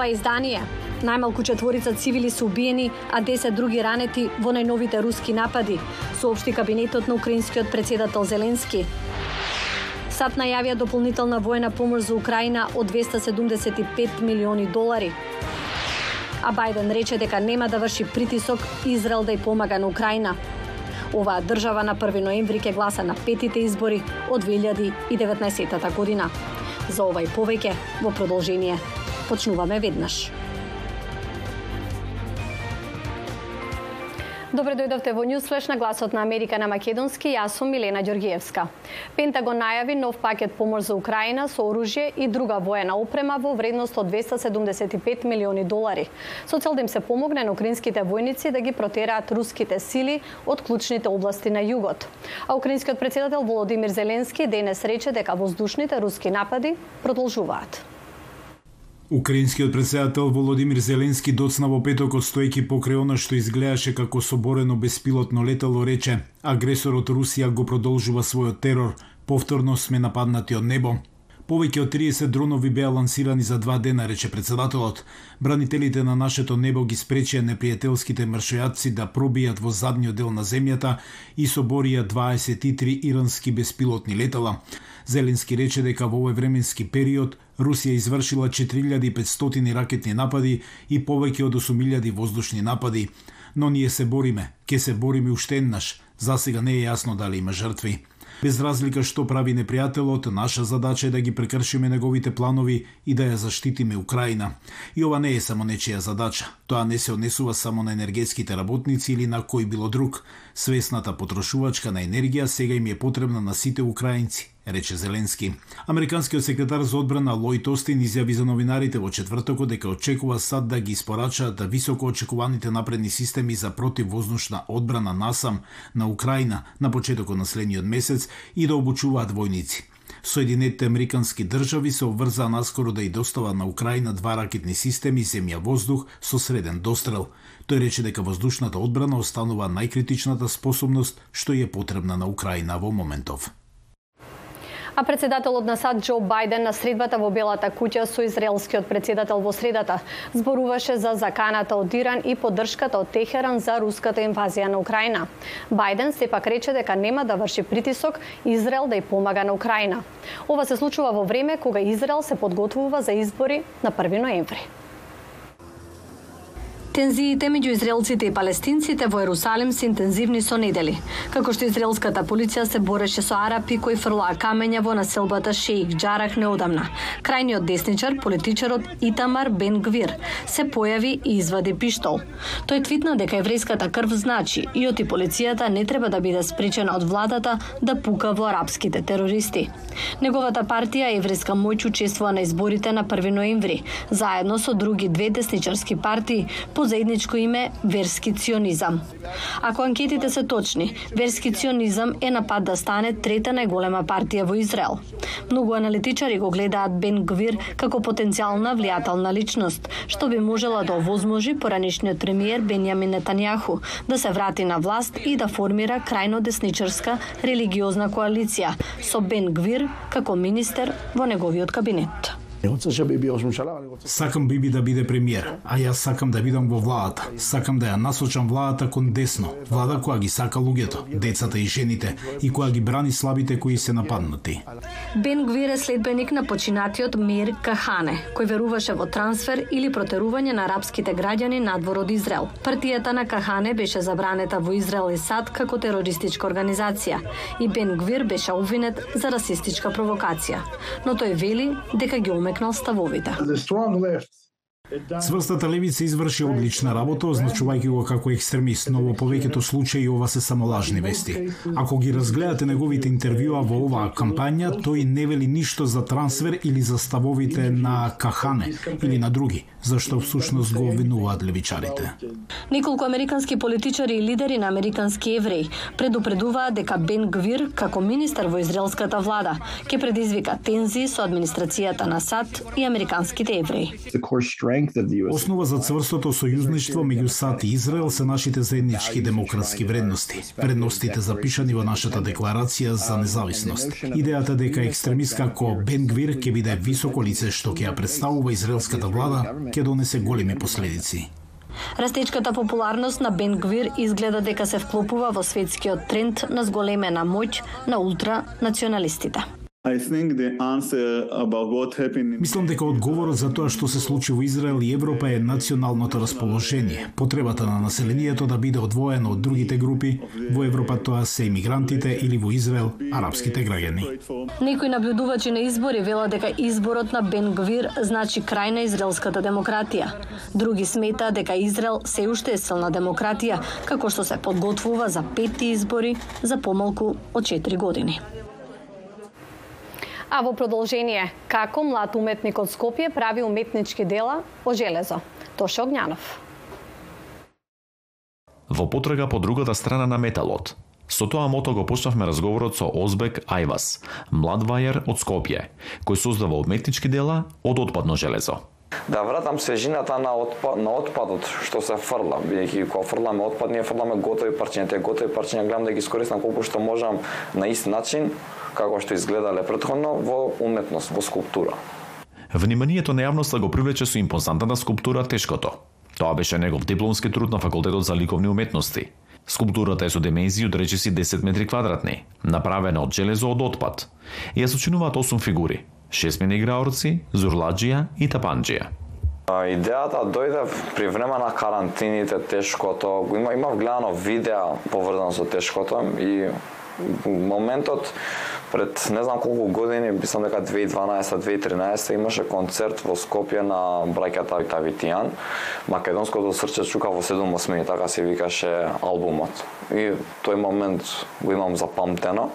ова издание. Најмалку четворица цивили се убиени, а 10 други ранети во најновите руски напади, соопшти кабинетот на украинскиот председател Зеленски. САД најавија дополнителна воена помош за Украина од 275 милиони долари. А Бајден рече дека нема да врши притисок Израел да ја помага на Украина. Оваа држава на 1 ноември ќе гласа на петите избори од 2019 година. За ова и повеќе во продолжение. Почнуваме веднаш. Добре дојдовте во Ньюсфлеш на гласот на Америка на македонски. Јас сум Милена Ѓоргиевска. Пентагон најави нов пакет помош за Украина со оружје и друга воена опрема во вредност од 275 милиони долари. Со цел да им се помогне на украинските војници да ги протераат руските сили од клучните области на југот. А украинскиот председател Володимир Зеленски денес рече дека воздушните руски напади продолжуваат. Украинскиот председател Володимир Зеленски доцна во петокот стоејќи покрај она што изгледаше како соборено беспилотно летало рече агресорот Русија го продолжува својот терор, повторно сме нападнати од небо. Повеќе од 30 дронови беа лансирани за два дена, рече председателот. Бранителите на нашето небо ги спречија непријателските маршојаци да пробијат во задниот дел на земјата и соборија 23 ирански беспилотни летала. Зеленски рече дека во овој временски период Русија извршила 4500 ракетни напади и повеќе од 8000 воздушни напади. Но ние се бориме, ке се бориме уште еднаш. За сега не е јасно дали има жртви. Без разлика што прави непријателот, наша задача е да ги прекршиме неговите планови и да ја заштитиме Украина. И ова не е само нечија задача. Тоа не се однесува само на енергетските работници или на кој било друг. Свесната потрошувачка на енергија сега им е потребна на сите украинци рече Зеленски. Американскиот секретар за одбрана Лојд Остин изјави за новинарите во четвртокот дека очекува САД да ги испорачаат да високо очекуваните напредни системи за противвоздушна одбрана насам на Украина на почетокот на следниот месец и да обучуваат војници. Соединетите американски држави се обврзаа наскоро да и достават на Украина два ракетни системи земја-воздух со среден дострел. Тој рече дека воздушната одбрана останува најкритичната способност што е потребна на Украина во моментов. А председателот на САД Џо Бајден на средбата во Белата куќа со израелскиот председател во средата зборуваше за заканата од Иран и поддршката од Техеран за руската инвазија на Украина. Бајден сепак рече дека нема да врши притисок Израел да ја помага на Украина. Ова се случува во време кога Израел се подготвува за избори на 1 ноември. Тензиите меѓу израелците и палестинците во Ерусалим се интензивни со недели, како што израелската полиција се бореше со арапи кои фрлаа камења во населбата Шеик Џарах неодамна. Крајниот десничар, политичарот Итамар Бен Гвир, се појави и извади пиштол. Тој твитна дека еврејската крв значи и оти полицијата не треба да биде спречена од владата да пука во арапските терористи. Неговата партија Еврејска моќ учествува на изборите на 1 ноември, заедно со други две десничарски партии, по заедничко име верски ционизам. Ако анкетите се точни, верски ционизам е напад да стане трета најголема партија во Израел. Многу аналитичари го гледаат Бен Гвир како потенцијална влијателна личност, што би можела да овозможи поранишниот премиер Бенјамин Нетањаху да се врати на власт и да формира крајно десничарска религиозна коалиција со Бен Гвир како министер во неговиот кабинет. Сакам Биби да биде премиер, а јас сакам да бидам во владата. Сакам да ја насочам владата кон десно, влада која ги сака луѓето, децата и жените, и која ги брани слабите кои се нападнати. Бен Гвир е следбеник на починатиот Мир Кахане, кој веруваше во трансфер или протерување на арапските граѓани надвор од Израел. Партијата на Кахане беше забранета во Израел и САД како терористичка организација и Бен Гвир беше обвинет за расистичка провокација. Но тој вели дека ги намекнал ставовите. Цврстата левица изврши одлична работа, означувајќи го како екстремист, но во повеќето случаи ова се само лажни вести. Ако ги разгледате неговите интервјуа во оваа кампања, тој не вели ништо за трансфер или за ставовите на Кахане или на други, зашто всушност го обвинуваат левичарите. Неколку американски политичари и лидери на американски евреи предупредуваат дека Бен Гвир, како министер во израелската влада, ќе предизвика тензии со администрацијата на САД и американските евреи. Основа за цврстото сојузништво меѓу САД и Израел се нашите заеднички демократски вредности, вредностите запишани во нашата декларација за независност. Идејата дека екстремист како Бен Гвир ќе биде високо лице што ќе ја представува израелската влада, ќе донесе големи последици. Растечката популарност на Бен Гвир изгледа дека се вклопува во светскиот тренд на зголемена моќ на ултранационалистите. Мислам дека одговорот за тоа што се случи во Израел и Европа е националното расположение, потребата на населението да биде одвоено од другите групи, во Европа тоа се имигрантите или во Израел арапските граѓани. Некои наблюдувачи на избори велат дека изборот на Бен Гвир значи крај на израелската демократија. Други смета дека Израел се уште е силна демократија, како што се подготвува за петти избори за помалку од 4 години. А во продолжение, како млад уметник од Скопје прави уметнички дела од железо. Тоше Огњанов. Во потрага по другата страна на металот. Со тоа мото го почнавме разговорот со Озбек Ајвас, млад вајер од Скопје, кој создава уметнички дела од отпадно железо. Да вратам свежината на, отпад, на отпадот што се фрла, бидејќи кога фрламе отпад, ние фрламе готови парчиња, тие готови парчиња гледам да ги искористам колку што можам на ист начин, како што изгледале претходно во уметност, во скулптура. Вниманието на јавноста го привлече со импозантната скулптура Тешкото. Тоа беше негов дипломски труд на факултетот за ликовни уметности. Скулптурата е со димензии од речиси 10 метри квадратни, направена од железо од отпад. Ја сочинуваат 8 фигури, шестмени играорци, зурладжија и тапанџија. Идејата дојде при време на карантините тешкото. Има имав гледано видеа поврзано со тешкото и моментот пред не знам колку години, мислам дека 2012-2013 имаше концерт во Скопје на браќата Тавитијан. Македонското срце чука во 7 осмини, така се викаше албумот. И тој момент го имам запамтено.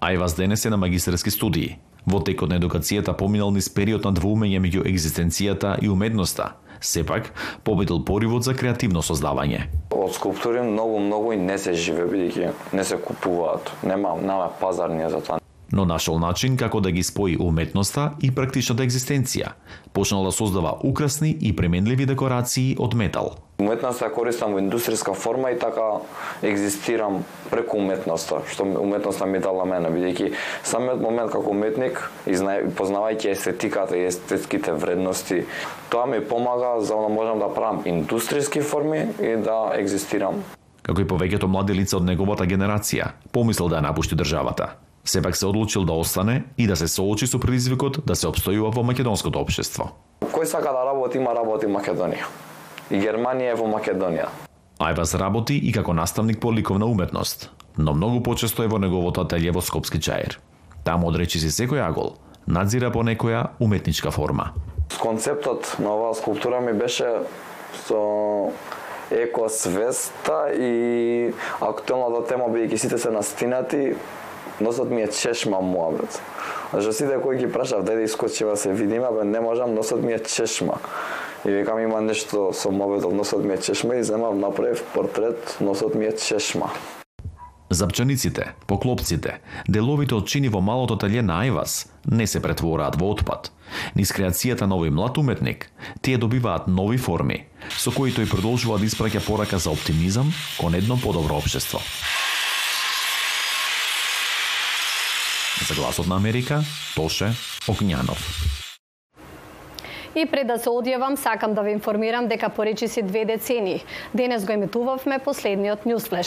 Ајвас денес е на магистерски студии. Во текот на едукацијата поминал низ период на двоумење меѓу екзистенцијата и уметноста, сепак победил поривот за креативно создавање. Од скулптури многу многу и не се живе бидејќи не се купуваат. Нема нема пазар ние за тоа но нашол начин како да ги спои уметноста и практичната екзистенција. Почнал да создава украсни и пременливи декорации од метал. Уметноста ја користам во индустријска форма и така екзистирам преку уметноста, што уметноста ми дала мене, бидејќи самиот момент како уметник, познавајќи естетиката и естетските вредности, тоа ми помага за да можам да правам индустријски форми и да екзистирам. Како и повеќето млади лица од неговата генерација, помислил да ја напушти државата. Сепак се одлучил да остане и да се соочи со предизвикот да се обстојува во македонското општество. Кој сака да работи, има работи Македонија. И Германија е во Македонија. Ајвас работи и како наставник по ликовна уметност, но многу почесто е во неговото ателје во Скопски чаир. Таму одречи си секој агол, надзира по некоја уметничка форма. Концептот на оваа скулптура ми беше со екосвеста и актуелната тема бидејќи сите се настинати, носот ми е чешма муабет. Зашто сите кои ги прашав, дај да искочива се видиме, бе не можам, носот ми е чешма. И викам има нешто со мобетот, носот ми е чешма и земав направив портрет, носот ми е чешма. Запчаниците, поклопците, деловите од чини во малото теле на Ајвас не се претвораат во отпад. Низ креацијата на овој млад уметник, тие добиваат нови форми, со кои тој продолжува да испраќа порака за оптимизам кон едно подобро општество. За гласот на Америка, Тоше Огњанов. И пред да се одјавам, сакам да ве информирам дека поречиси две децени. Денес го имитувавме последниот ньюсфлеш.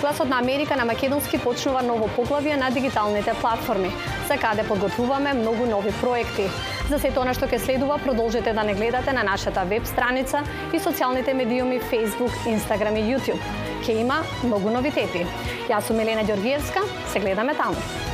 Гласот на Америка на македонски почнува ново поглавје на дигиталните платформи, за каде подготвуваме многу нови проекти. За сето она што ќе следува, продолжете да не гледате на нашата веб страница и социјалните медиуми Facebook, Instagram и YouTube. Ке има многу новитети. Јас сум Елена Ѓоргиевска, се гледаме таму.